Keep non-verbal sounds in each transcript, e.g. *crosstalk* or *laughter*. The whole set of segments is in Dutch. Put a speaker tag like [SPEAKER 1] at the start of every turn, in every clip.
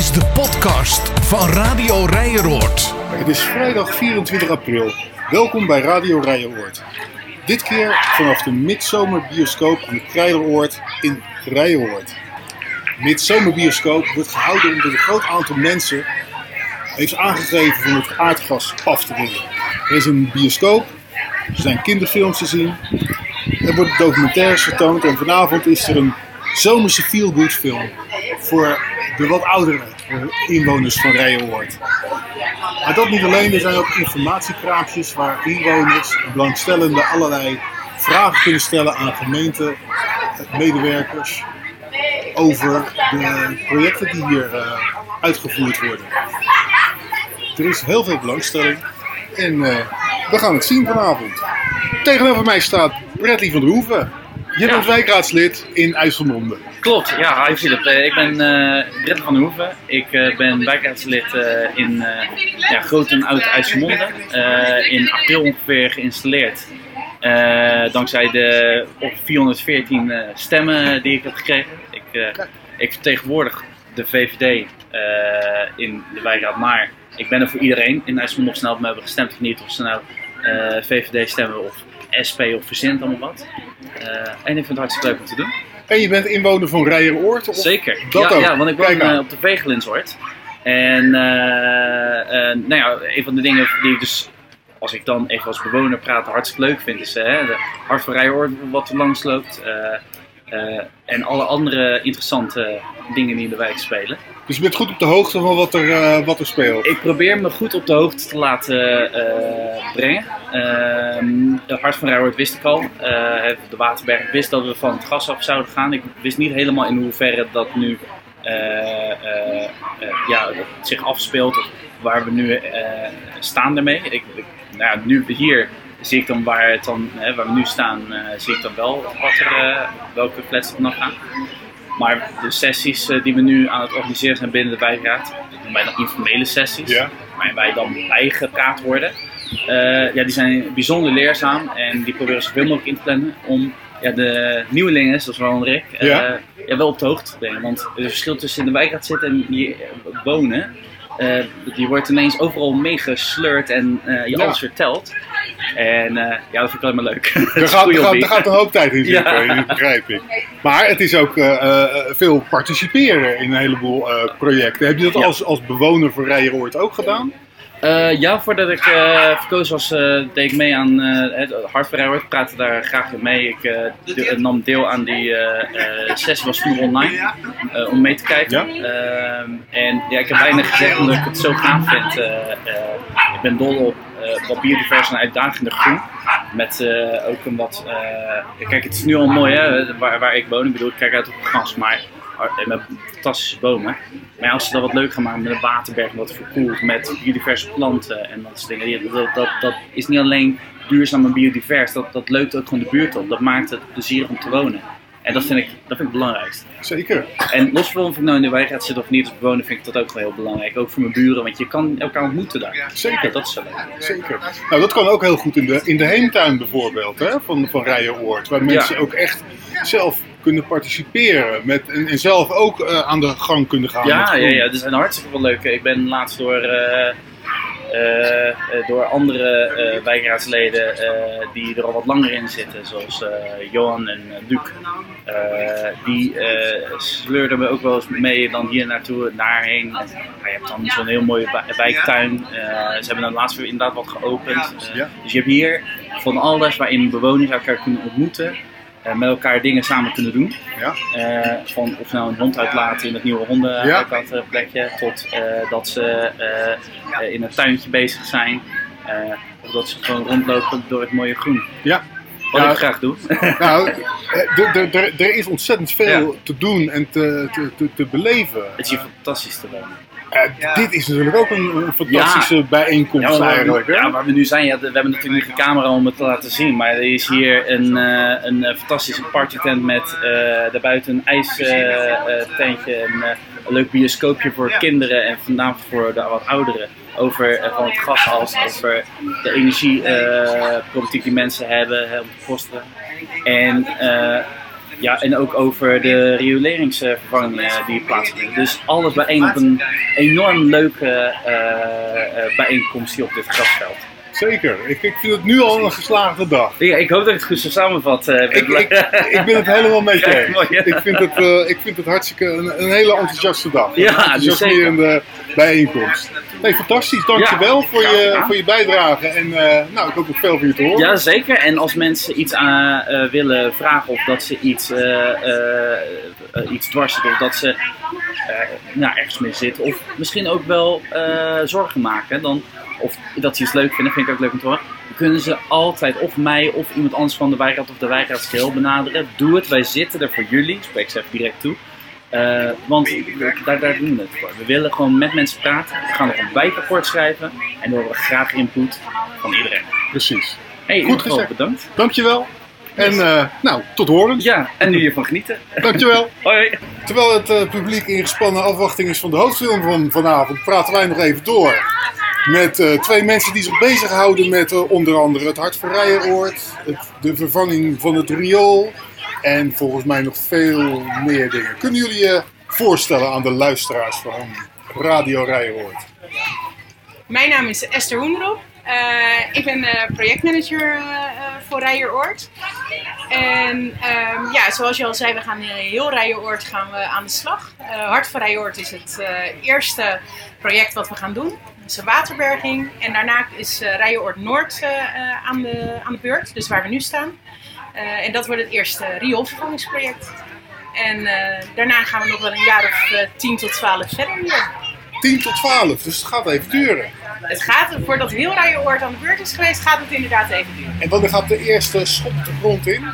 [SPEAKER 1] is de podcast van Radio Rijeroord.
[SPEAKER 2] Het is vrijdag 24 april. Welkom bij Radio Rijeroord. Dit keer vanaf de Midzomerbioscoop aan de Krijleroord in Rijeroord. Midzomerbioscoop wordt gehouden omdat een groot aantal mensen heeft aangegeven om het aardgas af te willen. Er is een bioscoop, er zijn kinderfilms te zien, er worden documentaires vertoond en vanavond is er een zomerse feel-good voor de wat oudere inwoners van Rijeroord. Maar dat niet alleen, er zijn ook informatiekraampjes waar inwoners en belangstellenden allerlei vragen kunnen stellen aan gemeente, medewerkers over de projecten die hier uh, uitgevoerd worden. Er is heel veel belangstelling en uh, we gaan het zien vanavond. Tegenover mij staat Bradley van der Hoeven. Je bent wijkraadslid in IJsselmonde.
[SPEAKER 3] Klopt, ja, hi Philip. Ik ben uh, Bradley van der Hoeven. Ik uh, ben wijkraadslid uh, in ja, Groot en Oud IJsselmonde. in april ongeveer geïnstalleerd. dankzij de op 414 stemmen die ik heb gekregen. Ik, ik vertegenwoordig de VVD in de wijkraad, maar ik ben er voor iedereen. In IJsselmonde of snel op me hebben gestemd, niet of ze nou VVD stemmen of SP of verzint allemaal wat. en ik vind het hartstikke leuk om te doen.
[SPEAKER 2] En je bent inwoner van Rijeroord? Of
[SPEAKER 3] Zeker.
[SPEAKER 2] Dat
[SPEAKER 3] ja,
[SPEAKER 2] ook?
[SPEAKER 3] ja, want ik woon uh, op de Vegelinshoort. En uh, nou ja, een van de dingen die ik dus, als ik dan even als bewoner praat, hartstikke leuk vind, is de Hart van Rijeroord wat er langs loopt. en alle andere interessante dingen die in de wijk spelen.
[SPEAKER 2] Dus je bent goed op de hoogte van wat er, wat er speelt?
[SPEAKER 3] Ik probeer me goed op de hoogte te laten brengen. De Hart van Rijeroord wist ik al. de Waterberg wist dat we van het gas af zouden gaan. Ik wist niet helemaal in hoeverre dat nu ja, zich afspeelt. Waar we nu staan ermee. Ik, ik, nou ja, nu hier zie ik dan waar, het dan, hè, waar we nu staan, zie ik dan wel wat er, welke flats er vanaf gaan. Maar de sessies die we nu aan het organiseren zijn binnen de wijkraad, dat noemen wij dan informele sessies,
[SPEAKER 2] ja.
[SPEAKER 3] wij dan bijgepraat worden, uh, ja, die zijn bijzonder leerzaam en die proberen zoveel mogelijk in te plannen om ja, de nieuwelingen, zoals Ron Rick, uh,
[SPEAKER 2] Ja.
[SPEAKER 3] ja, wel op de hoogte te brengen. Want het verschil tussen in de wijkraad zitten en hier wonen, uh, die wordt ineens overal meegesleurd en je
[SPEAKER 2] Ja.
[SPEAKER 3] alles vertelt. En ja, dat vind ik alleen maar leuk. *laughs* Is
[SPEAKER 2] gaat, gaat, er gaat een hoop tijd in *laughs* zitten,
[SPEAKER 3] Ja.
[SPEAKER 2] begrijp ik. Maar het is ook eh, eh, veel participeren in een heleboel eh, projecten. Heb je dat
[SPEAKER 3] Ja.
[SPEAKER 2] als, als bewoner van Rijeroord ook gedaan?
[SPEAKER 3] Eh, ja, voordat ik eh, verkozen was, eh, deed ik mee aan het Hartverrijwoord. Ik praatte daar graag in mee. Ik de- nam deel aan die sessie, was toen online, om mee te kijken. Ehm, en ja, ik heb weinig gezegd omdat ik het zo gaaf vind. Ik ben dol op wat biodivers en uitdagender groen. Met ook een wat... kijk, het is nu al mooi hè, waar, waar ik woon. Ik bedoel, ik kijk uit op het gras, maar met fantastische bomen. Maar als ze dat wat leuk gaan maken met een waterberg wat verkoeld, met biodiverse planten en dat soort dingen. Dat, dat, dat is niet alleen duurzaam en biodivers, dat, dat leukt ook gewoon de buurt op. Dat maakt het plezierig om te wonen. En dat vind ik, dat vind ik het belangrijkste.
[SPEAKER 2] Zeker.
[SPEAKER 3] En los van of ik nou in de wijkraad zit of niet als bewoner, vind ik dat ook wel heel belangrijk. Ook voor mijn buren, want je kan elkaar ontmoeten daar.
[SPEAKER 2] Zeker.
[SPEAKER 3] Dat is zo leuk.
[SPEAKER 2] Zeker. Nou, dat kan ook heel goed in de, in de heemtuin bijvoorbeeld, hè, van, van Rijeroord. Waar mensen ook echt zelf kunnen participeren met, en, en zelf ook eh, aan de gang kunnen gaan.
[SPEAKER 3] Ja, ja, ja, er zijn hartstikke wel leuke. Ik ben laatst door, eh, eh, door andere eh wijkraadsleden eh, die er al wat langer in zitten, zoals eh, Johan en Luc. eh, die eh, sleurden me ook wel eens mee dan hier naartoe, daarheen. En, je hebt dan zo'n heel mooie wij- wijktuin. Eh, ze hebben dan laatst weer inderdaad wat geopend. Dus je hebt hier van alles waarin bewoners elkaar kunnen ontmoeten. Eh, met elkaar dingen samen kunnen doen.
[SPEAKER 2] Ja.
[SPEAKER 3] Eh, van of nou een hond uitlaten in het nieuwe hondenuitlaatplekje, tot eh, dat ze in een tuintje bezig zijn. of dat ze gewoon rondlopen door het mooie groen.
[SPEAKER 2] Ja.
[SPEAKER 3] Wat
[SPEAKER 2] Ja.
[SPEAKER 3] ik graag doe. *laughs*
[SPEAKER 2] Nou, er is ontzettend veel te doen en te, te, te, te beleven.
[SPEAKER 3] Het is hier fantastisch te wonen.
[SPEAKER 2] Eh, Dit is natuurlijk ook een, fantastische bijeenkomst
[SPEAKER 3] Ja, waar,
[SPEAKER 2] eigenlijk. Hè?
[SPEAKER 3] ja, waar we nu zijn, ja, we hebben natuurlijk niet de camera om het te laten zien. Maar er is hier een, eh, een eh, fantastische partytent met daarbuiten een ijstentje. en eh, een leuk bioscoopje voor kinderen en vanavond voor de wat ouderen. Over van het gasas, over de energieproblematiek die mensen hebben om te kosten. En eh, ja, en ook over de rioleringsvervangingen die plaatsvinden. Dus alles bijeen op een enorm leuke eh, eh, bijeenkomst hier op dit grasveld.
[SPEAKER 2] Zeker. Ik, ik vind het nu al een geslaagde dag.
[SPEAKER 3] Ja, ik hoop dat ik het goed zo samenvat. eh,
[SPEAKER 2] Ik,
[SPEAKER 3] met-
[SPEAKER 2] ik, ik ben het helemaal met *laughs* je
[SPEAKER 3] Ja,
[SPEAKER 2] eens.
[SPEAKER 3] ja.
[SPEAKER 2] Ik vind het, eh, ik vind het hartstikke een, een hele enthousiaste dag.
[SPEAKER 3] Ja,
[SPEAKER 2] een enthousiasmerende bijeenkomst. Nee, fantastisch. Dankjewel
[SPEAKER 3] Ja,
[SPEAKER 2] voor, je, voor je bijdrage. En eh, nou, ik hoop ook veel van je te horen.
[SPEAKER 3] Ja, zeker. En als mensen iets aan, willen vragen of dat ze iets, iets dwars zitten of dat ze nou, ergens mee zitten of misschien ook wel zorgen maken, dan, of dat ze iets leuk vinden, vind ik ook leuk om te horen, dan kunnen ze altijd of mij of iemand anders van de wijkraad of de wijkraadsgeheel benaderen. Doe het, wij zitten er voor jullie, spreek ze even direct toe. Eh, want daar, daar doen we het voor. We willen gewoon met mensen praten. We gaan nog een wijkrapport schrijven. En we hebben graag input van iedereen.
[SPEAKER 2] Precies.
[SPEAKER 3] Hey,
[SPEAKER 2] Goed gezegd.
[SPEAKER 3] bedankt.
[SPEAKER 2] Dankjewel. En eh, nou, tot horens.
[SPEAKER 3] Ja, en nu hiervan genieten.
[SPEAKER 2] Dankjewel. *laughs*
[SPEAKER 3] Hoi.
[SPEAKER 2] Terwijl het eh, publiek in gespannen afwachting is van de hoofdfilm van vanavond, praten wij nog even door. Met eh, twee mensen die zich bezighouden met onder andere het Hart voor Rijenoord, het, de vervanging van het riool en volgens mij nog veel meer dingen. Kunnen jullie je voorstellen aan de luisteraars van Radio Rijenoord?
[SPEAKER 4] Mijn naam is Esther Hoenderop. Eh, ik ben eh, projectmanager eh, voor Rijeroord. En ehm, ja, zoals je al zei, we gaan in heel Rijeroord gaan we aan de slag. Hart voor Rijeroord is het eerste project wat we gaan doen. Dat is een waterberging. En daarna is eh Rijeroord Noord aan, de, aan de beurt, dus waar we nu staan. En dat wordt het eerste rioolvervangingsproject. En daarna gaan we nog wel een jaar of eh, 10 tot 12 verder hier.
[SPEAKER 2] 10 tot 12, dus het gaat even duren.
[SPEAKER 4] Het gaat, voordat heel Rijeroord aan de beurt is geweest, gaat het inderdaad even duren.
[SPEAKER 2] En wanneer gaat de eerste schop de grond in?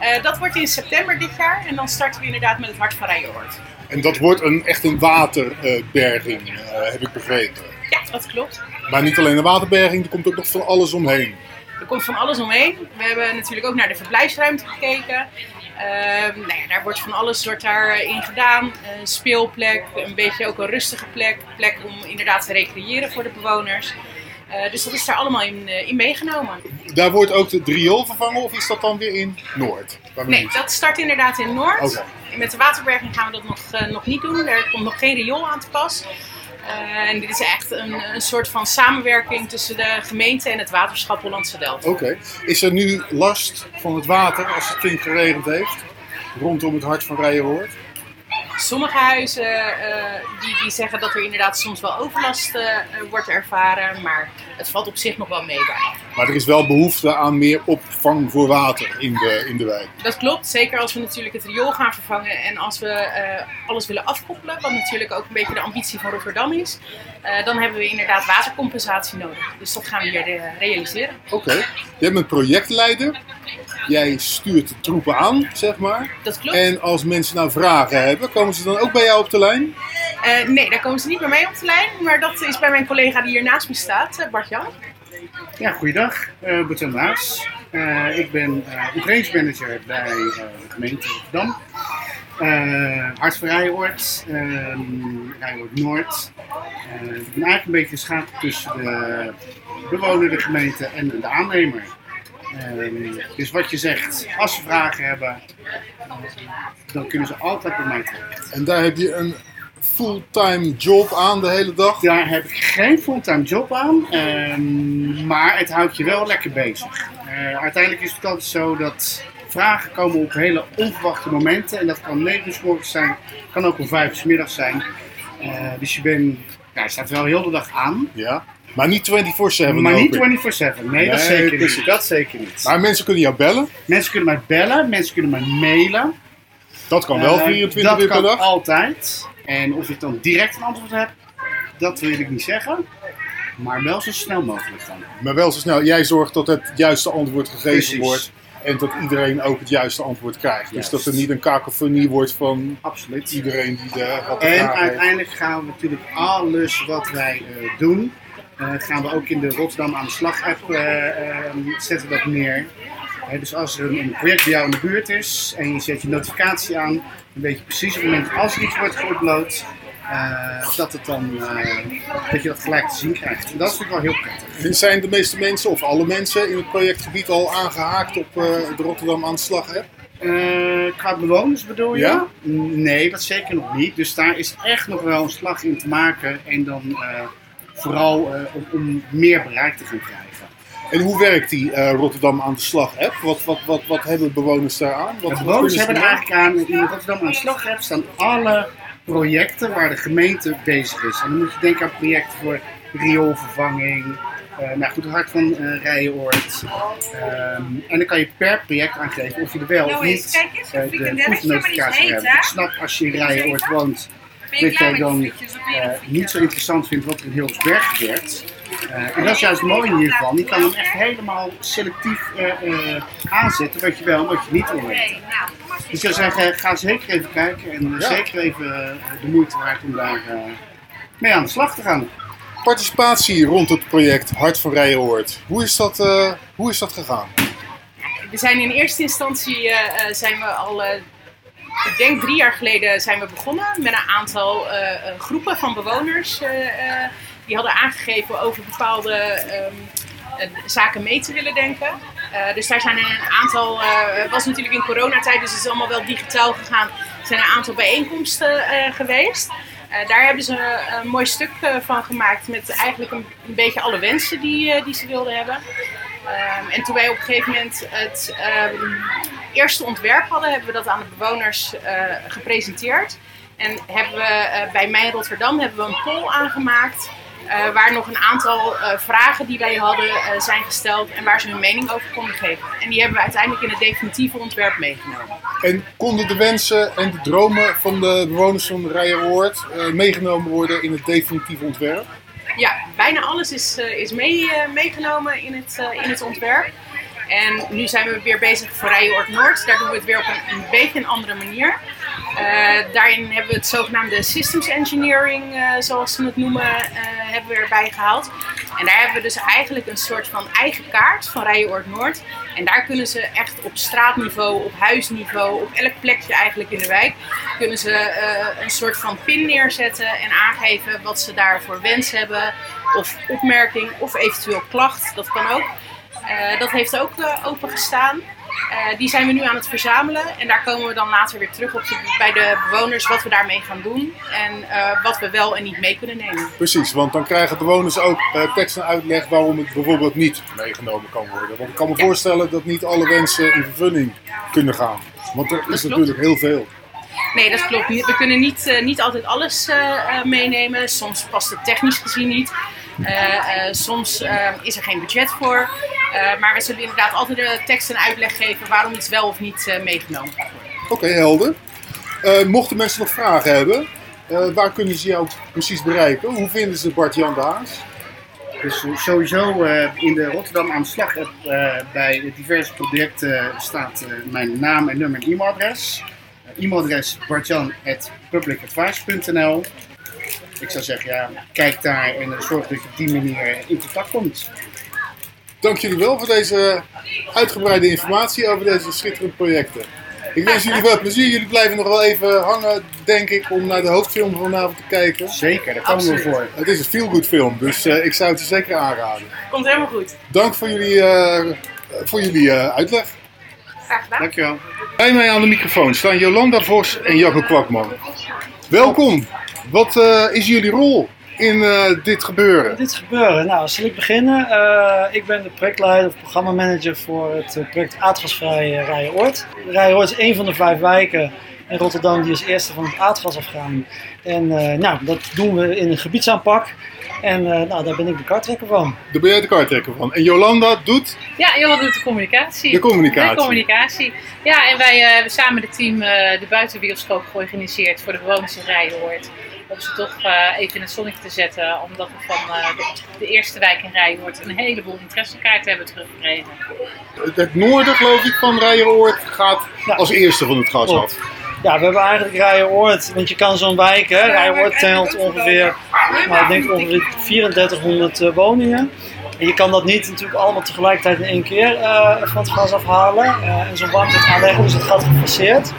[SPEAKER 4] Eh, dat wordt in september dit jaar en dan starten we inderdaad met het Hart van Rijeroord.
[SPEAKER 2] En dat wordt een, echt een waterberging, eh, heb ik begrepen.
[SPEAKER 4] Ja, dat klopt.
[SPEAKER 2] Maar niet alleen een waterberging, er komt ook nog van alles omheen.
[SPEAKER 4] Er komt van alles omheen. We hebben natuurlijk ook naar de verblijfsruimte gekeken. Ehm, nou ja, daar wordt van alles wordt daarin gedaan. Een speelplek, een beetje ook een rustige plek. Een plek om inderdaad te recreëren voor de bewoners. Eh, dus dat is daar allemaal in, eh, in meegenomen.
[SPEAKER 2] Daar wordt ook het riool vervangen of is dat dan weer in Noord?
[SPEAKER 4] Nee,
[SPEAKER 2] nu
[SPEAKER 4] dat start inderdaad in Noord. Met de waterberging gaan we dat nog, eh, nog niet doen. Er komt nog geen riool aan te pas. Eh, en dit is echt een, een soort van samenwerking tussen de gemeente en het waterschap Hollandse Delft.
[SPEAKER 2] Oké. Is er nu last van het water als het flink geregend heeft? Rondom het hart van Rijenhoort?
[SPEAKER 4] Sommige huizen eh, die, die zeggen dat er inderdaad soms wel overlast eh, eh, wordt ervaren, maar het valt op zich nog wel mee daar.
[SPEAKER 2] Maar er is wel behoefte aan meer opvang voor water in de, in de wijk.
[SPEAKER 4] Dat klopt, zeker als we natuurlijk het riool gaan vervangen en als we alles willen afkoppelen, wat natuurlijk ook een beetje de ambitie van Rotterdam is, dan hebben we inderdaad watercompensatie nodig. Dus dat gaan we hier realiseren.
[SPEAKER 2] Oké. Jij bent projectleider. Jij stuurt de troepen aan, zeg maar.
[SPEAKER 4] Dat klopt.
[SPEAKER 2] En als mensen nou vragen hebben, komen ze dan ook bij jou op de lijn?
[SPEAKER 4] Eh, nee, daar komen ze niet bij mij op de lijn, maar dat is bij mijn collega die hier naast me staat, eh, Bart Jan.
[SPEAKER 5] Ja, goeiedag. Uh, Bert Jan Maas. Eh, ik ben uh, operationsmanager bij eh, de gemeente Rotterdam. Uh, Hart voor Rijhoort, Rijhoort Noord. Eh, ik ben eigenlijk een beetje geschapen tussen de bewoner, de gemeente en de aannemer. Ehm, dus wat je zegt, als ze vragen hebben, dan kunnen ze altijd bij mij terecht.
[SPEAKER 2] En daar heb je een fulltime job aan de hele dag?
[SPEAKER 5] Daar heb ik geen fulltime job aan, um, maar het houdt je wel lekker bezig. Uh, uiteindelijk is het altijd zo dat vragen komen op hele onverwachte momenten. En dat kan 9 uur morgens zijn, kan ook om 5 uur middags zijn. Uh, dus je, bent, ja, je staat wel heel de dag aan.
[SPEAKER 2] Ja. Maar niet 24-7.
[SPEAKER 5] Maar niet 24-7. Nee, nee, dat zeker niet. Dat zeker niet.
[SPEAKER 2] Maar mensen kunnen jou bellen?
[SPEAKER 5] Mensen kunnen mij bellen, mensen kunnen mij mailen.
[SPEAKER 2] Dat kan wel 24
[SPEAKER 5] uh,
[SPEAKER 2] uur per dag?
[SPEAKER 5] Dat kan altijd. En of ik dan direct een antwoord heb, dat wil ik niet zeggen. Maar wel zo snel mogelijk dan.
[SPEAKER 2] Maar wel zo snel. Jij zorgt dat het juiste antwoord gegeven
[SPEAKER 5] Precies.
[SPEAKER 2] wordt. En dat iedereen ook het juiste antwoord krijgt. Dus dat er niet een kakofonie wordt van
[SPEAKER 5] Absoluut.
[SPEAKER 2] iedereen die de,
[SPEAKER 5] En
[SPEAKER 2] heeft.
[SPEAKER 5] uiteindelijk gaan we natuurlijk alles wat wij uh, doen, gaan we ook in de Rotterdam aan de slag app uh, zetten we dat neer. He, dus als er een, project bij jou in de buurt is en je zet je notificatie aan, dan weet je precies op het moment als er iets wordt geüpload, uh, dat, het dan, dat je dat gelijk te zien krijgt. En dat is natuurlijk wel heel prettig.
[SPEAKER 2] En zijn de meeste mensen of alle mensen in het projectgebied al aangehaakt op de Rotterdam aan de slag app?
[SPEAKER 5] Eh, qua bewoners bedoel je?
[SPEAKER 2] Ja?
[SPEAKER 5] Nee, dat zeker nog niet. Dus daar is echt nog wel een slag in te maken. En dan eh, vooral eh, om, om meer bereik te gaan krijgen.
[SPEAKER 2] En hoe werkt die eh, Rotterdam aan de slag app? Wat, wat, wat, wat hebben bewoners daar aan? Wat,
[SPEAKER 5] De bewoners hebben er eigenlijk aan, in Rotterdam aan de slag hebt, staan alle projecten waar de gemeente bezig is. En dan moet je denken aan projecten voor rioolvervanging, eh nou goed, het hart van eh Rijenoord. Ehm, en dan kan je per project aangeven of je er wel of
[SPEAKER 4] Nou
[SPEAKER 5] niet eh, de
[SPEAKER 4] heet,
[SPEAKER 5] hebt. Ik snap als je in Rijenoord woont dat jij dan eh, niet zo interessant vindt wat er in Hilversberg gebeurt. Eh, en dat is juist mooi in ieder geval. Je kan hem echt helemaal selectief eh, eh, aanzetten wat je wel en wat je niet wil weten.
[SPEAKER 4] Nou,
[SPEAKER 5] Dus ik zou zeggen, ga zeker even kijken en
[SPEAKER 2] Ja.
[SPEAKER 5] zeker even de moeite waard om daar eh, mee aan de slag te gaan.
[SPEAKER 2] Participatie rond het project Hart van Rijenoord. Hoe is dat, eh, hoe is dat gegaan?
[SPEAKER 4] We zijn in eerste instantie zijn we al, eh, ik denk drie jaar geleden zijn we begonnen met een aantal eh, eh, groepen van bewoners eh, die hadden aangegeven over bepaalde ehm, eh, zaken mee te willen denken. Dus daar zijn een aantal, het was natuurlijk in coronatijd, dus het is allemaal wel digitaal gegaan. Er zijn een aantal bijeenkomsten geweest. Daar hebben ze een mooi stuk van gemaakt met eigenlijk een, een beetje alle wensen die, die ze wilden hebben. Ehm, en toen wij op een gegeven moment het ehm, eerste ontwerp hadden, hebben we dat aan de bewoners eh, gepresenteerd. En hebben we eh, bij Mijn Rotterdam hebben we een poll aangemaakt. eh, waar nog een aantal vragen die wij hadden zijn gesteld en waar ze hun mening over konden geven. En die hebben we uiteindelijk in het definitieve ontwerp meegenomen.
[SPEAKER 2] En konden de wensen en de dromen van de bewoners van Rijenoord eh meegenomen worden in het definitieve ontwerp?
[SPEAKER 4] Ja, bijna alles is, eh, is mee, eh, meegenomen in het, eh, in het ontwerp. En nu zijn we weer bezig voor Rijenoord Noord. Daar doen we het weer op een beetje een andere manier. Eh, daarin hebben we het zogenaamde systems engineering, eh, zoals ze het noemen, eh, hebben we erbij gehaald. En daar hebben we dus eigenlijk een soort van eigen kaart van Rijenoord Noord. En daar kunnen ze echt op straatniveau, op huisniveau, op elk plekje eigenlijk in de wijk, kunnen ze een soort van pin neerzetten en aangeven wat ze daarvoor wens hebben. Of opmerking, of eventueel klacht, dat kan ook. Dat heeft ook open gestaan. Uh, die zijn we nu aan het verzamelen en daar komen we dan later weer terug op de, bij de bewoners wat we daarmee gaan doen en uh, wat we wel en niet mee kunnen nemen.
[SPEAKER 2] Precies, want dan krijgen bewoners ook uh, tekst en uitleg waarom het bijvoorbeeld niet meegenomen kan worden. Want ik kan me ja. voorstellen dat niet alle wensen in vervulling kunnen gaan. Want er is natuurlijk heel veel.
[SPEAKER 4] Nee, dat klopt. We kunnen niet, niet altijd alles meenemen. Soms past het technisch gezien niet. Soms is er geen budget voor. Maar we zullen inderdaad altijd de tekst en uitleg geven waarom iets wel of niet meegenomen kan worden.
[SPEAKER 2] Oké, okay, helder. mochten mensen nog vragen hebben, waar kunnen ze jou precies bereiken? Hoe vinden ze Bart-Jan de Haas?
[SPEAKER 5] Dus sowieso uh, in de Rotterdam aan de slag uh, bij diverse projecten staat uh, mijn naam en nummer en e-mailadres. e-mailadres bartjan.publicadvice.nl Ik zou zeggen, ja, kijk daar en zorg dat je op die manier in contact komt.
[SPEAKER 2] Dank jullie wel voor deze uitgebreide informatie over deze schitterende projecten. Ik wens jullie wel plezier. Jullie blijven nog wel even hangen, denk ik, om naar de hoofdfilm vanavond te kijken.
[SPEAKER 5] Zeker, daar komen we voor.
[SPEAKER 2] Het is een feel-good film, dus uh, ik zou het je zeker aanraden.
[SPEAKER 4] Komt helemaal goed.
[SPEAKER 2] Dank voor jullie, uh, voor jullie uh, uitleg.
[SPEAKER 4] Graag gedaan.
[SPEAKER 5] Dankjewel.
[SPEAKER 2] Bij mij aan de microfoon staan Jolanda Vos en Jacco Kwakman. Welkom. Wat uh, is jullie rol in uh, dit gebeuren?
[SPEAKER 6] Dit gebeuren? Nou, zal ik beginnen? Uh, ik ben de projectleider of programmamanager voor het project Aardgasvrij Rijenoord. Rijenoord is een van de vijf wijken in Rotterdam die als eerste van het aardgas afgaan. En nou, dat doen we in een gebiedsaanpak. En nou, daar ben ik de kartrekker van.
[SPEAKER 2] Daar ben jij de kartrekker van. En Jolanda doet?
[SPEAKER 7] Ja, Jolanda doet de communicatie.
[SPEAKER 2] De communicatie.
[SPEAKER 7] De communicatie. Ja, en wij uh, hebben samen het team uh, de buitenbioscoop georganiseerd voor de bewoners in Rijnhoort. Om ze toch uh, even in het zonnetje te zetten, omdat we van de, de, eerste wijk in Rijnhoort een heleboel interessekaarten hebben teruggekregen.
[SPEAKER 2] Het noorden, geloof ik, van Rijnhoort gaat ja. als eerste van het gas af.
[SPEAKER 6] Ja, we hebben eigenlijk Rijenoord, want je kan zo'n wijk, hè, Rijenoord telt ongeveer, nou, ik denk ongeveer 3400 uh, woningen. En je kan dat niet natuurlijk allemaal tegelijkertijd in één keer uh, van het gas afhalen uh, en zo'n warmte aanleggen, dus het gaat gefaseerd.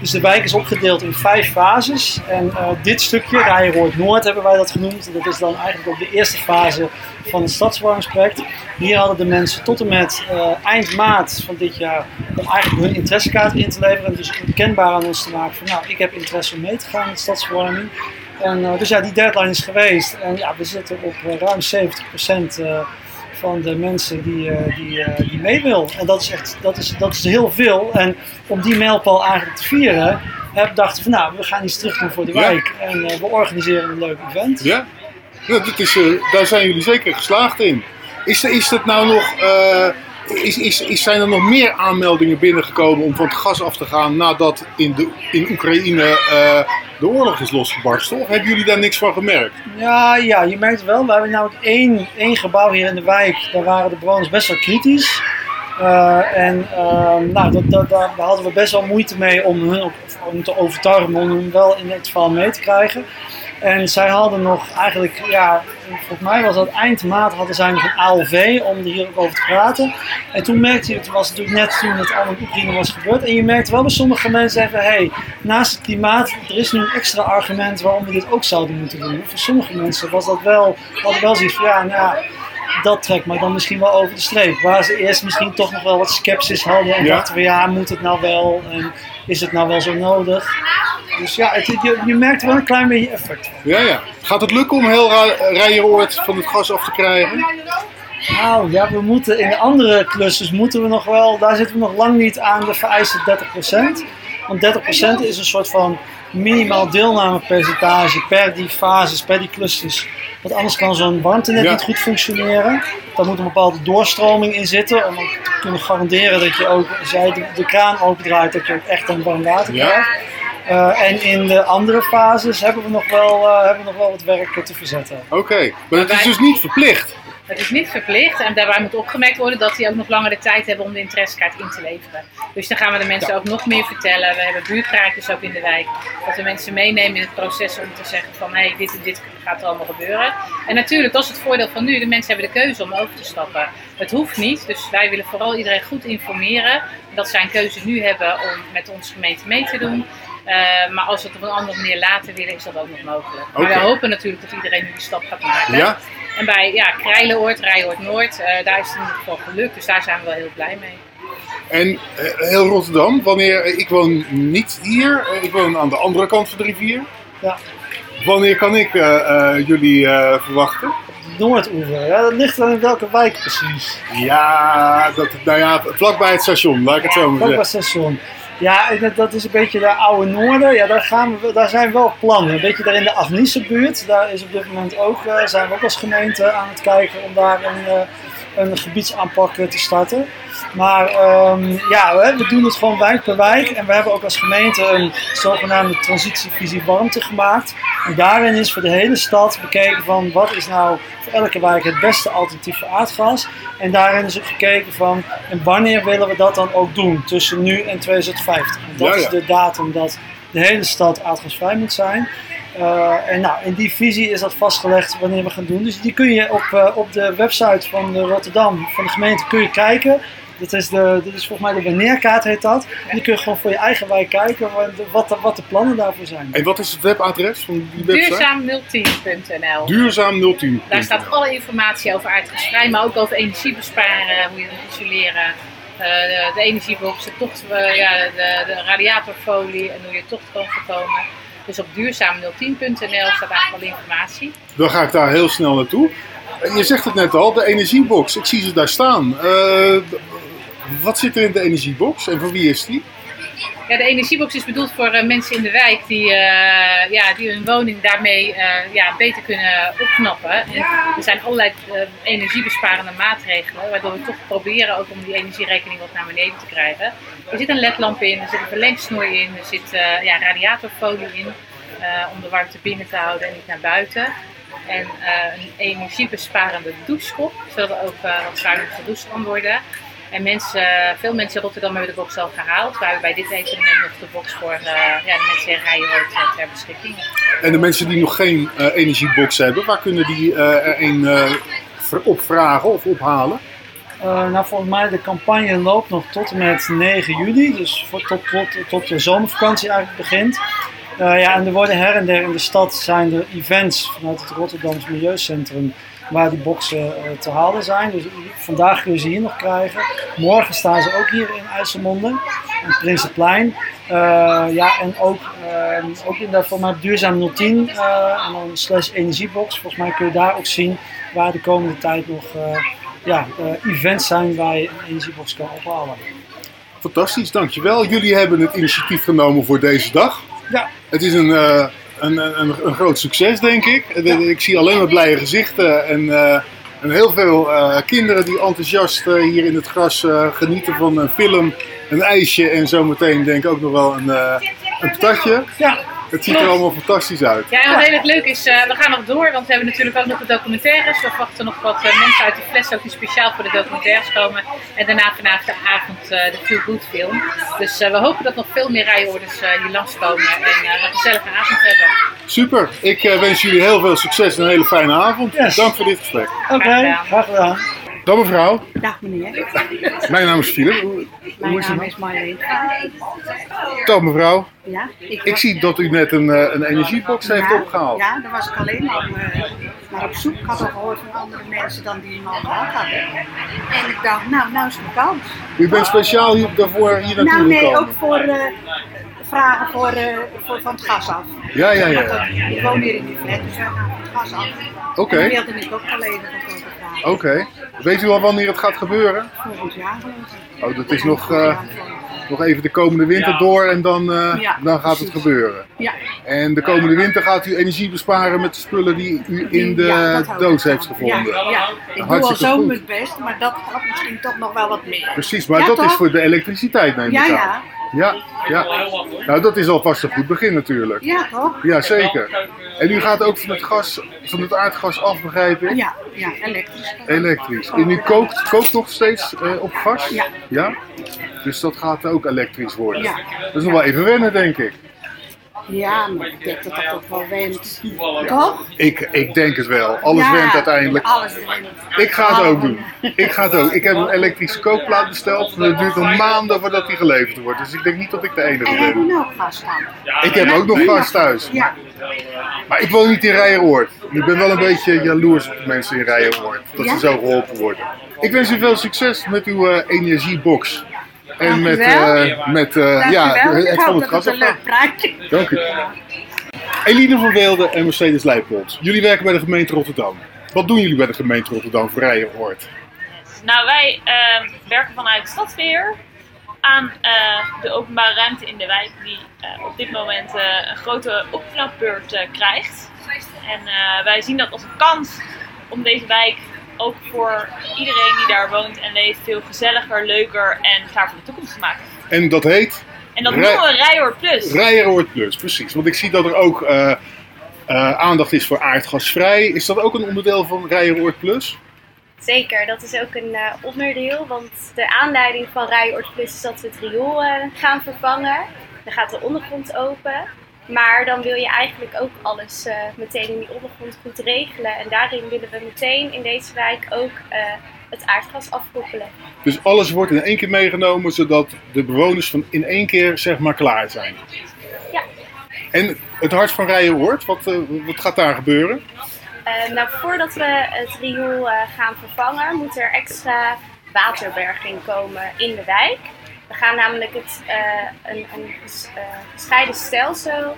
[SPEAKER 6] Dus de wijk is opgedeeld in vijf fases. En eh, dit stukje, Rijenroord Noord hebben wij dat genoemd. Dat is dan eigenlijk ook de eerste fase van het stadsverwarmingsproject. Hier hadden de mensen tot en met eh, eind maart van dit jaar om eigenlijk hun interessekaart in te leveren. En dus kenbaar aan ons te maken van nou, ik heb interesse om mee te gaan met stadsverwarming. En, eh, dus ja, die deadline is geweest. En ja, we zitten op ruim 70% eh, van de mensen die, eh, die, eh, die mee wil. En dat is echt dat is, dat is heel veel. En om die mijlpaal eigenlijk te vieren, heb, dachten we van nou, we gaan iets terug doen voor de
[SPEAKER 2] Ja.
[SPEAKER 6] wijk. En eh, we organiseren een leuk event.
[SPEAKER 2] Ja? ja dit is, daar zijn jullie zeker geslaagd in. Is, is het nou nog... is, is, is, zijn er nog meer aanmeldingen binnengekomen om van het gas af te gaan nadat in, de, in Oekraïne eh, de oorlog is losgebarsten? Of hebben jullie daar niks van gemerkt?
[SPEAKER 6] Ja, ja, je merkt wel. We hebben namelijk één, één gebouw hier in de wijk. Daar waren de bewoners best wel kritisch. Eh, en ehm, nou, dat, dat, daar hadden we best wel moeite mee om hun om te overtuigen, om hun wel in het verhaal mee te krijgen. En zij hadden nog eigenlijk, ja, volgens mij was dat eind maart hadden zij nog een ALV om er hier ook over te praten. En toen merkte je, het was natuurlijk net toen het allemaal in Oekraïne was gebeurd. En je merkte wel bij sommige mensen even, hey, naast het klimaat, er is nu een extra argument waarom we dit ook zouden moeten doen. Voor sommige mensen was dat wel, hadden wel zoiets van, ja, nou ja, dat trekt mij dan misschien wel over de streep. Waar ze eerst misschien toch nog wel wat sceptisch hadden en
[SPEAKER 2] Ja.
[SPEAKER 6] dachten van, ja, moet het nou wel? En is het nou wel zo nodig? Dus ja, het, je, je merkt wel een klein beetje effect.
[SPEAKER 2] Ja, ja. Gaat het lukken om heel Rijeroord van het gas af te krijgen?
[SPEAKER 6] Nou ja, we moeten in de andere klussen moeten we nog wel, daar zitten we nog lang niet aan de vereiste 30%. Want 30% is een soort van minimaal deelnamepercentage per die fases, per die clusters. Want anders kan zo'n warmtenet
[SPEAKER 2] Ja.
[SPEAKER 6] niet goed functioneren. Daar moet een bepaalde doorstroming in zitten om te kunnen garanderen dat je ook, als jij de, de kraan opendraait, dat je ook echt een warm water
[SPEAKER 2] Ja.
[SPEAKER 6] Eh, en in de andere fases hebben we nog wel, eh, hebben we nog wel wat werk eh, te verzetten.
[SPEAKER 2] Oké, maar het is dus niet verplicht.
[SPEAKER 7] Het is niet verplicht en daarbij moet opgemerkt worden dat die ook nog langer de tijd hebben om de interessekaart in te leveren. Dus dan gaan we de mensen ook nog meer vertellen. We hebben buurtpraatjes ook in de wijk. Dat we mensen meenemen in het proces om te zeggen van hé, hey, dit en dit gaat er allemaal gebeuren. En natuurlijk, dat is het voordeel van nu. De mensen hebben de keuze om over te stappen. Het hoeft niet, dus wij willen vooral iedereen goed informeren. Dat zij een keuze nu hebben om met onze gemeente mee te doen. Eh, maar als we het op een andere manier later willen, is dat ook nog mogelijk. Maar we hopen natuurlijk dat iedereen nu die stap gaat maken.
[SPEAKER 2] Ja?
[SPEAKER 7] En bij ja, Krijlenoord, Rijoord Noord, eh, daar is het in ieder geval gelukt. Dus daar zijn we wel heel blij mee.
[SPEAKER 2] En eh, heel Rotterdam, wanneer, ik woon niet hier, ik woon aan de andere kant van de rivier.
[SPEAKER 6] Ja.
[SPEAKER 2] Wanneer kan ik eh, eh, jullie eh, verwachten?
[SPEAKER 6] Noordoever, ja, dat ligt dan in welke wijk precies?
[SPEAKER 2] Ja, dat, nou ja, vlakbij het station, laat ik het zo maar
[SPEAKER 6] Vlakbij
[SPEAKER 2] zeggen.
[SPEAKER 6] het station. Ja, dat, dat is een beetje de oude Noorden. Ja, daar, gaan we, daar zijn wel plannen. Een beetje daar in de Agnice buurt. Daar is op dit moment ook, eh, zijn we ook als gemeente aan het kijken om daar een, eh, een gebiedsaanpak eh, te starten. Maar ehm, ja, we, we doen het gewoon wijk per wijk. En we hebben ook als gemeente een zogenaamde transitievisie warmte gemaakt. En daarin is voor de hele stad bekeken van wat is nou voor elke wijk het beste alternatief voor aardgas. En daarin is ook gekeken van en wanneer willen we dat dan ook doen tussen nu en 2050. Want dat
[SPEAKER 2] Ja, ja.
[SPEAKER 6] is de datum dat de hele stad aardgasvrij moet zijn. Eh, en nou, in die visie is dat vastgelegd wanneer we gaan doen. Dus die kun je op, eh, op de website van de Rotterdam, van de gemeente, kun je kijken. Dat is, de, dat is volgens mij de wanneerkaart heet dat. En die kun je gewoon voor je eigen wijk kijken wat, wat, de, wat de plannen daarvoor zijn.
[SPEAKER 2] En wat is het webadres van die website?
[SPEAKER 7] Duurzaam010.nl
[SPEAKER 2] Duurzaam 010.
[SPEAKER 7] Daar staat alle informatie over aardgasvrij, maar ook over energie besparen, hoe je moet isoleren. eh, de, de energiebox, de, tocht, eh, ja, de, de radiatorfolie en hoe je tocht kan voorkomen. Dus op duurzaam010.nl staat eigenlijk alle informatie.
[SPEAKER 2] Dan ga ik daar heel snel naartoe. En Je zegt het net al, de energiebox. Ik zie ze daar staan. Eh, wat zit er in de energiebox en voor wie is die?
[SPEAKER 7] Ja, de energiebox is bedoeld voor eh, mensen in de wijk die, eh, ja, die hun woning daarmee eh, ja, beter kunnen opknappen. En er zijn allerlei energiebesparende maatregelen, waardoor we toch proberen ook om die energierekening wat naar beneden te krijgen. Er zit een ledlamp in, er zit een verlengsnoer in, er zit ja, radiatorfolie in om de warmte binnen te houden en niet naar buiten. En een energiebesparende douchekop, zodat er ook wat zuiniger gedoucht kan worden. En mensen, veel mensen in Rotterdam hebben de box al gehaald. We hebben bij dit evenement nog de box voor eh, ja, de mensen in Rijenhoort eh, ter beschikking.
[SPEAKER 2] En de mensen die nog geen eh, energiebox hebben, waar kunnen die eh, er een eh, opvragen of ophalen?
[SPEAKER 6] Eh, nou, volgens mij de campagne loopt nog tot en met 9 juli, dus voor, tot, tot, tot de zomervakantie eigenlijk begint. Eh, ja, en er worden her en der in de stad zijn er events vanuit het Rotterdams Milieucentrum waar die boxen eh, te halen zijn. Dus vandaag kun je ze hier nog krijgen. Morgen staan ze ook hier in IJsselmonde, in Prinsenplein. Eh, ja, en ook, eh, ook in voor mij duurzaam 010 eh, en dan slash energiebox. Volgens mij kun je daar ook zien waar de komende tijd nog ja, events zijn waar je een energiebox kan ophalen.
[SPEAKER 2] Fantastisch, dankjewel. Jullie hebben het initiatief genomen voor deze dag.
[SPEAKER 6] Ja.
[SPEAKER 2] Het is een, een, een, een groot succes, denk ik. Eh, Ik zie alleen maar blije gezichten en, eh, en heel veel eh, kinderen die enthousiast hier in het gras genieten van een film, een ijsje en zometeen denk ik ook nog wel een, een patatje. Het ziet er allemaal fantastisch uit.
[SPEAKER 7] Ja, en wat heel erg leuk is, eh, we gaan nog door, want we hebben natuurlijk ook nog de documentaires. We verwachten nog wat eh, mensen uit de fles ook die speciaal voor de documentaires komen. En daarna vanavond de avond eh, de Feel Good film. Dus we hopen dat nog veel meer rijorders eh hier langskomen en eh, een gezellige avond hebben.
[SPEAKER 2] Super, ik wens jullie heel veel succes en een hele fijne avond.
[SPEAKER 6] Yes.
[SPEAKER 2] Dank voor dit gesprek.
[SPEAKER 6] oké,
[SPEAKER 7] gedaan.
[SPEAKER 6] graag gedaan.
[SPEAKER 2] Dan mevrouw,
[SPEAKER 8] Dag meneer,
[SPEAKER 2] mijn naam is Philip. Hoe-
[SPEAKER 8] mijn
[SPEAKER 2] is het
[SPEAKER 8] naam is Marleen.
[SPEAKER 2] Dag mevrouw,
[SPEAKER 8] Ja, ik,
[SPEAKER 2] ik zie dat u net een, eh, een energiebox heeft opgehaald.
[SPEAKER 8] Ja, daar was ik alleen al naar op zoek. Ik had al gehoord van andere mensen dan die hem al gehad hadden. En ik dacht, nou, nou is mijn kans.
[SPEAKER 2] U bent speciaal hier, daarvoor hier naartoe
[SPEAKER 8] Nou nee,
[SPEAKER 2] gekomen?
[SPEAKER 8] ook voor eh, vragen voor, voor van het gas af.
[SPEAKER 2] Ja, ja, ja.
[SPEAKER 8] Ik woon hier in die flat, dus wij gaan van het gas af.
[SPEAKER 2] Oké.
[SPEAKER 8] En daar wilde ik ook op
[SPEAKER 2] Oké. Weet u al wanneer het gaat gebeuren?
[SPEAKER 8] Volgend jaar.
[SPEAKER 2] Oh, dat is nog, eh, nog even de komende winter door en dan, eh,
[SPEAKER 8] Ja,
[SPEAKER 2] dan gaat het gebeuren.
[SPEAKER 8] Ja,
[SPEAKER 2] En de komende winter gaat u energie besparen met de spullen die u in de
[SPEAKER 8] ja,
[SPEAKER 2] doos heeft gevonden.
[SPEAKER 8] Ja, ja. ik doe al zo
[SPEAKER 2] goed.
[SPEAKER 8] mijn best, maar dat had misschien toch nog wel wat meer.
[SPEAKER 2] Precies, maar
[SPEAKER 8] Ja,
[SPEAKER 2] dat is voor de elektriciteit neem ik aan.
[SPEAKER 8] ja.
[SPEAKER 2] Ja, ja. Nou, dat is alvast een goed begin natuurlijk.
[SPEAKER 8] Ja, toch?
[SPEAKER 2] Ja, zeker. En u gaat ook van het, gas, van het aardgas af, begrijp ik?
[SPEAKER 8] Ja, ja, elektrisch.
[SPEAKER 2] Elektrisch. En u kookt, kookt nog steeds eh, op gas?
[SPEAKER 8] Ja.
[SPEAKER 2] ja. Dus dat gaat ook elektrisch worden.
[SPEAKER 8] Ja.
[SPEAKER 2] Dat is nog wel even wennen, denk ik.
[SPEAKER 8] Ja, maar ik denk dat dat ook wel went. Toch?
[SPEAKER 2] Ik, ik denk het wel. Alles
[SPEAKER 8] Ja,
[SPEAKER 2] went uiteindelijk.
[SPEAKER 8] Alles.
[SPEAKER 2] Ik ga het ook doen. Ik ga het ook. Ik heb een elektrische kookplaat besteld. En het duurt nog maanden voordat die geleverd wordt. Dus ik denk niet dat ik de enige
[SPEAKER 8] En hebben
[SPEAKER 2] ben.
[SPEAKER 8] we nou gas staan?
[SPEAKER 2] Ik heb ook nog gas thuis.
[SPEAKER 8] Ja,
[SPEAKER 2] Maar ik woon niet in Rijenoord. Ik ben wel een beetje jaloers op de mensen in Rijenoord. Dat ze zo geholpen worden. Ik wens u veel succes met uw eh, energiebox. En met, eh, met eh, ja, het van het gas
[SPEAKER 8] het een leuk praatje
[SPEAKER 2] Dank u. Eline van Weelde en Mercedes Leipold. Jullie werken bij de gemeente Rotterdam. Wat doen jullie bij de gemeente Rotterdam voor Rijenoord?
[SPEAKER 9] Nou, wij ehm, werken vanuit Stadsbeheer aan eh, de openbare ruimte in de wijk, die eh, op dit moment eh, een grote opknapbeurt krijgt. En eh, wij zien dat als een kans om deze wijk ook voor iedereen die daar woont en leeft veel gezelliger, leuker en klaar voor de toekomst maken.
[SPEAKER 2] En dat heet
[SPEAKER 9] En dat noemen we Rijhoor Plus.
[SPEAKER 2] Rijenoord Plus, precies. Want ik zie dat er ook eh, eh, aandacht is voor aardgasvrij. Is dat ook een onderdeel van Rijenoord Plus?
[SPEAKER 10] Zeker, dat is ook een eh, onderdeel. Want de aanleiding van Rijord Plus is dat we het riool gaan vervangen. Dan gaat de ondergrond open. Maar dan wil je eigenlijk ook alles eh, meteen in die ondergrond goed regelen. En daarin willen we meteen in deze wijk ook eh, het aardgas afkoppelen.
[SPEAKER 2] Dus alles wordt in één keer meegenomen, zodat de bewoners van in één keer zeg maar klaar zijn.
[SPEAKER 10] Ja.
[SPEAKER 2] En het hart van Rijenoord, wat, eh, wat gaat daar gebeuren?
[SPEAKER 10] Nou, voordat we het riool gaan vervangen, moet er extra waterberging komen in de wijk. We gaan namelijk het, eh, een, een eh, gescheiden stelsel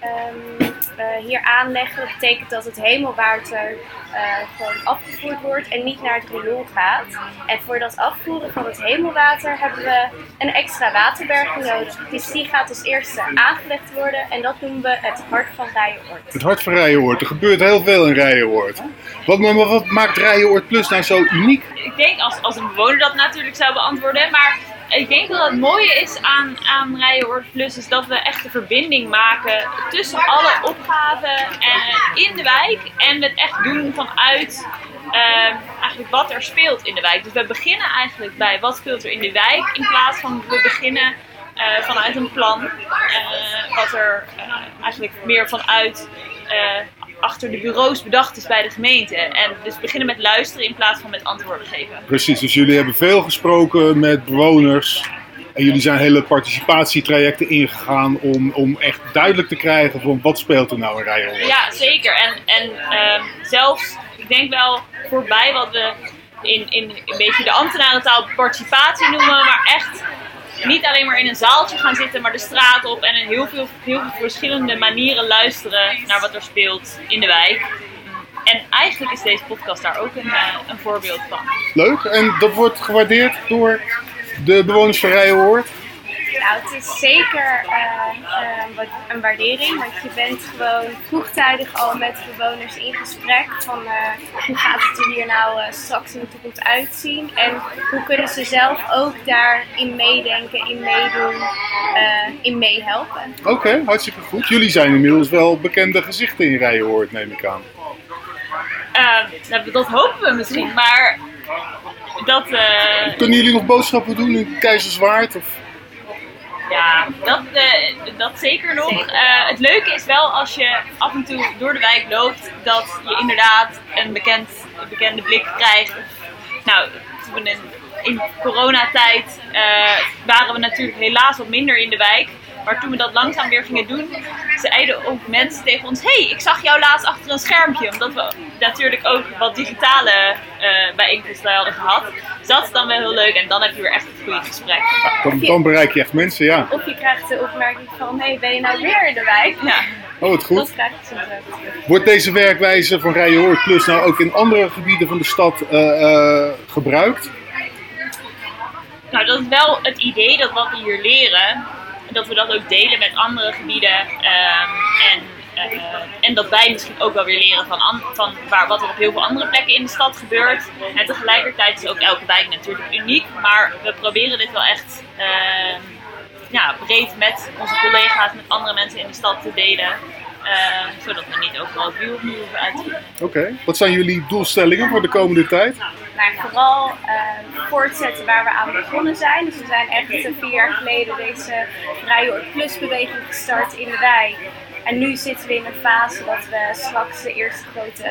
[SPEAKER 10] ehm, eh, hier aanleggen. Dat betekent dat het hemelwater eh, gewoon afgevoerd wordt en niet naar het riool gaat. En voor dat afvoeren van het hemelwater hebben we een extra waterberging nodig. Dus die gaat als eerste aangelegd worden en dat noemen we het hart van Rijenoord.
[SPEAKER 2] Het hart van Rijenoord. Er gebeurt heel veel in Rijenoord. Wat, maar wat maakt Rijenoord Plus nou zo uniek?
[SPEAKER 9] ik denk als, als een bewoner dat natuurlijk zou beantwoorden. Maar ik denk dat het mooie is aan, aan Rijenoord Plus is dat we echt een verbinding maken tussen alle opgaven en, in de wijk. En het echt doen vanuit eh, eigenlijk wat er speelt in de wijk. Dus we beginnen eigenlijk bij wat speelt er in de wijk. In plaats van we beginnen eh, vanuit een plan. eh, wat er eh, eigenlijk meer vanuit eh, achter de bureaus bedacht is bij de gemeente. En dus beginnen met luisteren in plaats van met antwoorden geven.
[SPEAKER 2] Precies, dus jullie hebben veel gesproken met bewoners. En jullie zijn hele participatietrajecten ingegaan om, om echt duidelijk te krijgen van wat speelt er nou in Rijnhoorn.
[SPEAKER 9] Ja, zeker. En, en ehm, zelfs, ik denk wel voorbij wat we in, in een beetje de ambtenarentaal participatie noemen, maar echt niet alleen maar in een zaaltje gaan zitten, maar de straat op en in heel veel, heel veel verschillende manieren luisteren naar wat er speelt in de wijk. En eigenlijk is deze podcast daar ook een, eh, een voorbeeld van.
[SPEAKER 2] Leuk, en dat wordt gewaardeerd door de bewoners van.
[SPEAKER 10] Nou, het is zeker eh, eh, wat- een waardering, want je bent gewoon vroegtijdig al met bewoners in gesprek van eh, hoe gaat het er hier nou straks in de toekomst uitzien en hoe kunnen ze zelf ook daarin meedenken, in meedoen, eh, in meehelpen.
[SPEAKER 2] Oké, hartstikke goed. Jullie zijn inmiddels wel bekende gezichten in Rijnhoorn, neem ik aan.
[SPEAKER 9] Nou, dat hopen we misschien, maar dat, eh,
[SPEAKER 2] Kunnen jullie nog boodschappen doen in Keizerswaard? Of...
[SPEAKER 9] Ja, dat, eh, dat zeker nog. Eh, het leuke is wel als je af en toe door de wijk loopt, dat je inderdaad een, bekend, een bekende blik krijgt. Nou, in, coronatijd eh, waren we natuurlijk helaas wat minder in de wijk. Maar toen we dat langzaam weer gingen doen, zeiden ook mensen tegen ons: hey, ik zag jou laatst achter een schermpje. Omdat we natuurlijk ook wat digitale eh, bijeenkomsten hadden gehad. Dus dat is dan wel heel leuk en dan heb je weer echt een goed gesprek.
[SPEAKER 2] Dan, dan bereik je echt mensen, ja.
[SPEAKER 10] Of je krijgt de opmerking van, hé, ben je nou weer in de wijk?
[SPEAKER 9] Ja.
[SPEAKER 2] Oh, wat goed.
[SPEAKER 10] Dat krijg je soms ook terug.
[SPEAKER 2] Wordt deze werkwijze van Rijnhoorn Plus nou ook in andere gebieden van de stad eh, eh, gebruikt?
[SPEAKER 9] Nou, dat is wel het idee dat wat we hier leren, dat we dat ook delen met andere gebieden. ehm, en, eh, en dat wij misschien ook wel weer leren van, an- van waar, wat er op heel veel andere plekken in de stad gebeurt. En tegelijkertijd is ook elke wijk natuurlijk uniek, maar we proberen dit wel echt ehm, ja, breed met onze collega's, met andere mensen in de stad te delen. ehm, zodat we niet overal opnieuw hoeven uit te.
[SPEAKER 2] Oké. Wat zijn jullie doelstellingen voor de komende tijd?
[SPEAKER 10] Maar vooral eh, voortzetten waar we aan begonnen zijn. Dus we zijn echt vier jaar geleden deze Vrije Plus beweging gestart in de wijk. En nu zitten we in een fase dat we straks de eerste grote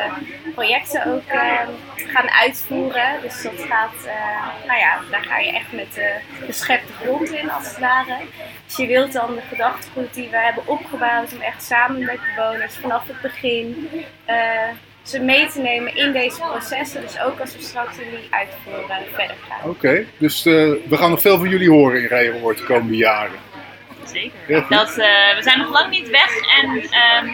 [SPEAKER 10] projecten ook eh, gaan uitvoeren. Dus dat gaat, eh, nou ja, daar ga je echt met de geschepte grond in als het ware. Dus je wilt dan de gedachtegoed die we hebben opgebouwd om echt samen met bewoners vanaf het begin eh, ze mee te nemen in deze processen. Dus ook als we straks in die uitvoering verder gaan.
[SPEAKER 2] Oké. Dus eh, we gaan nog veel van jullie horen in Rijnhoorn de komende jaren.
[SPEAKER 9] Zeker. Dat, eh, we zijn nog lang niet weg en ehm,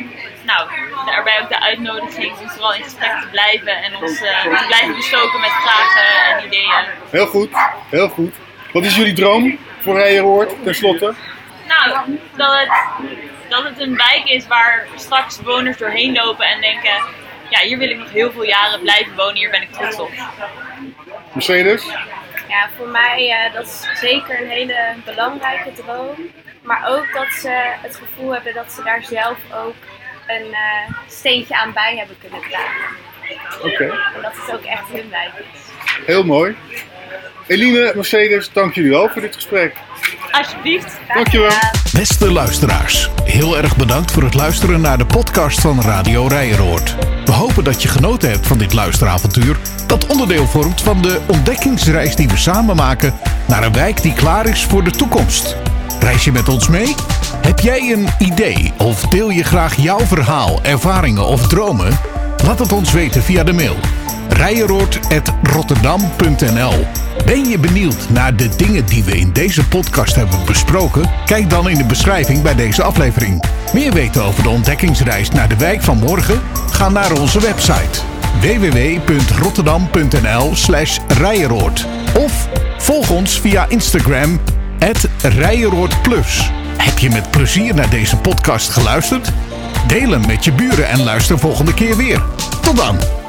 [SPEAKER 9] nou, daarbij ook de uitnodiging om vooral in gesprek te blijven en ons eh, te blijven bestoken met vragen en ideeën.
[SPEAKER 2] Heel goed. Heel goed. Wat is jullie droom voor Rijnhoorn tenslotte?
[SPEAKER 9] Nou, dat het, dat het een wijk is waar straks bewoners doorheen lopen en denken, ja, hier wil ik nog heel veel jaren blijven wonen, hier ben ik trots op.
[SPEAKER 2] Mercedes?
[SPEAKER 10] Ja, voor mij uh, dat is zeker een hele belangrijke droom. Maar ook dat ze het gevoel hebben dat ze daar zelf ook een uh, steentje aan bij hebben kunnen dragen.
[SPEAKER 2] Oké.
[SPEAKER 10] En dat het ook echt hun wijk is.
[SPEAKER 2] Heel mooi. Eline, Mercedes, dank jullie wel voor dit gesprek.
[SPEAKER 9] Alsjeblieft.
[SPEAKER 2] Dankjewel.
[SPEAKER 1] Beste luisteraars, heel erg bedankt voor het luisteren naar de podcast van Radio Rijeroord. We hopen dat je genoten hebt van dit luisteravontuur, dat onderdeel vormt van de ontdekkingsreis die we samen maken naar een wijk die klaar is voor de toekomst. Reis je met ons mee? Heb jij een idee of deel je graag jouw verhaal, ervaringen of dromen? Laat het ons weten via de mail rijeroord.rotterdam.nl Ben je benieuwd naar de dingen die we in deze podcast hebben besproken? Kijk dan in de beschrijving bij deze aflevering. Meer weten over de ontdekkingsreis naar de wijk van morgen? Ga naar onze website www.rotterdam.nl slash rijeroord Of volg ons via Instagram rijeroordplus. Heb je met plezier naar deze podcast geluisterd? Deel hem met je buren en luister volgende keer weer. Tot dan!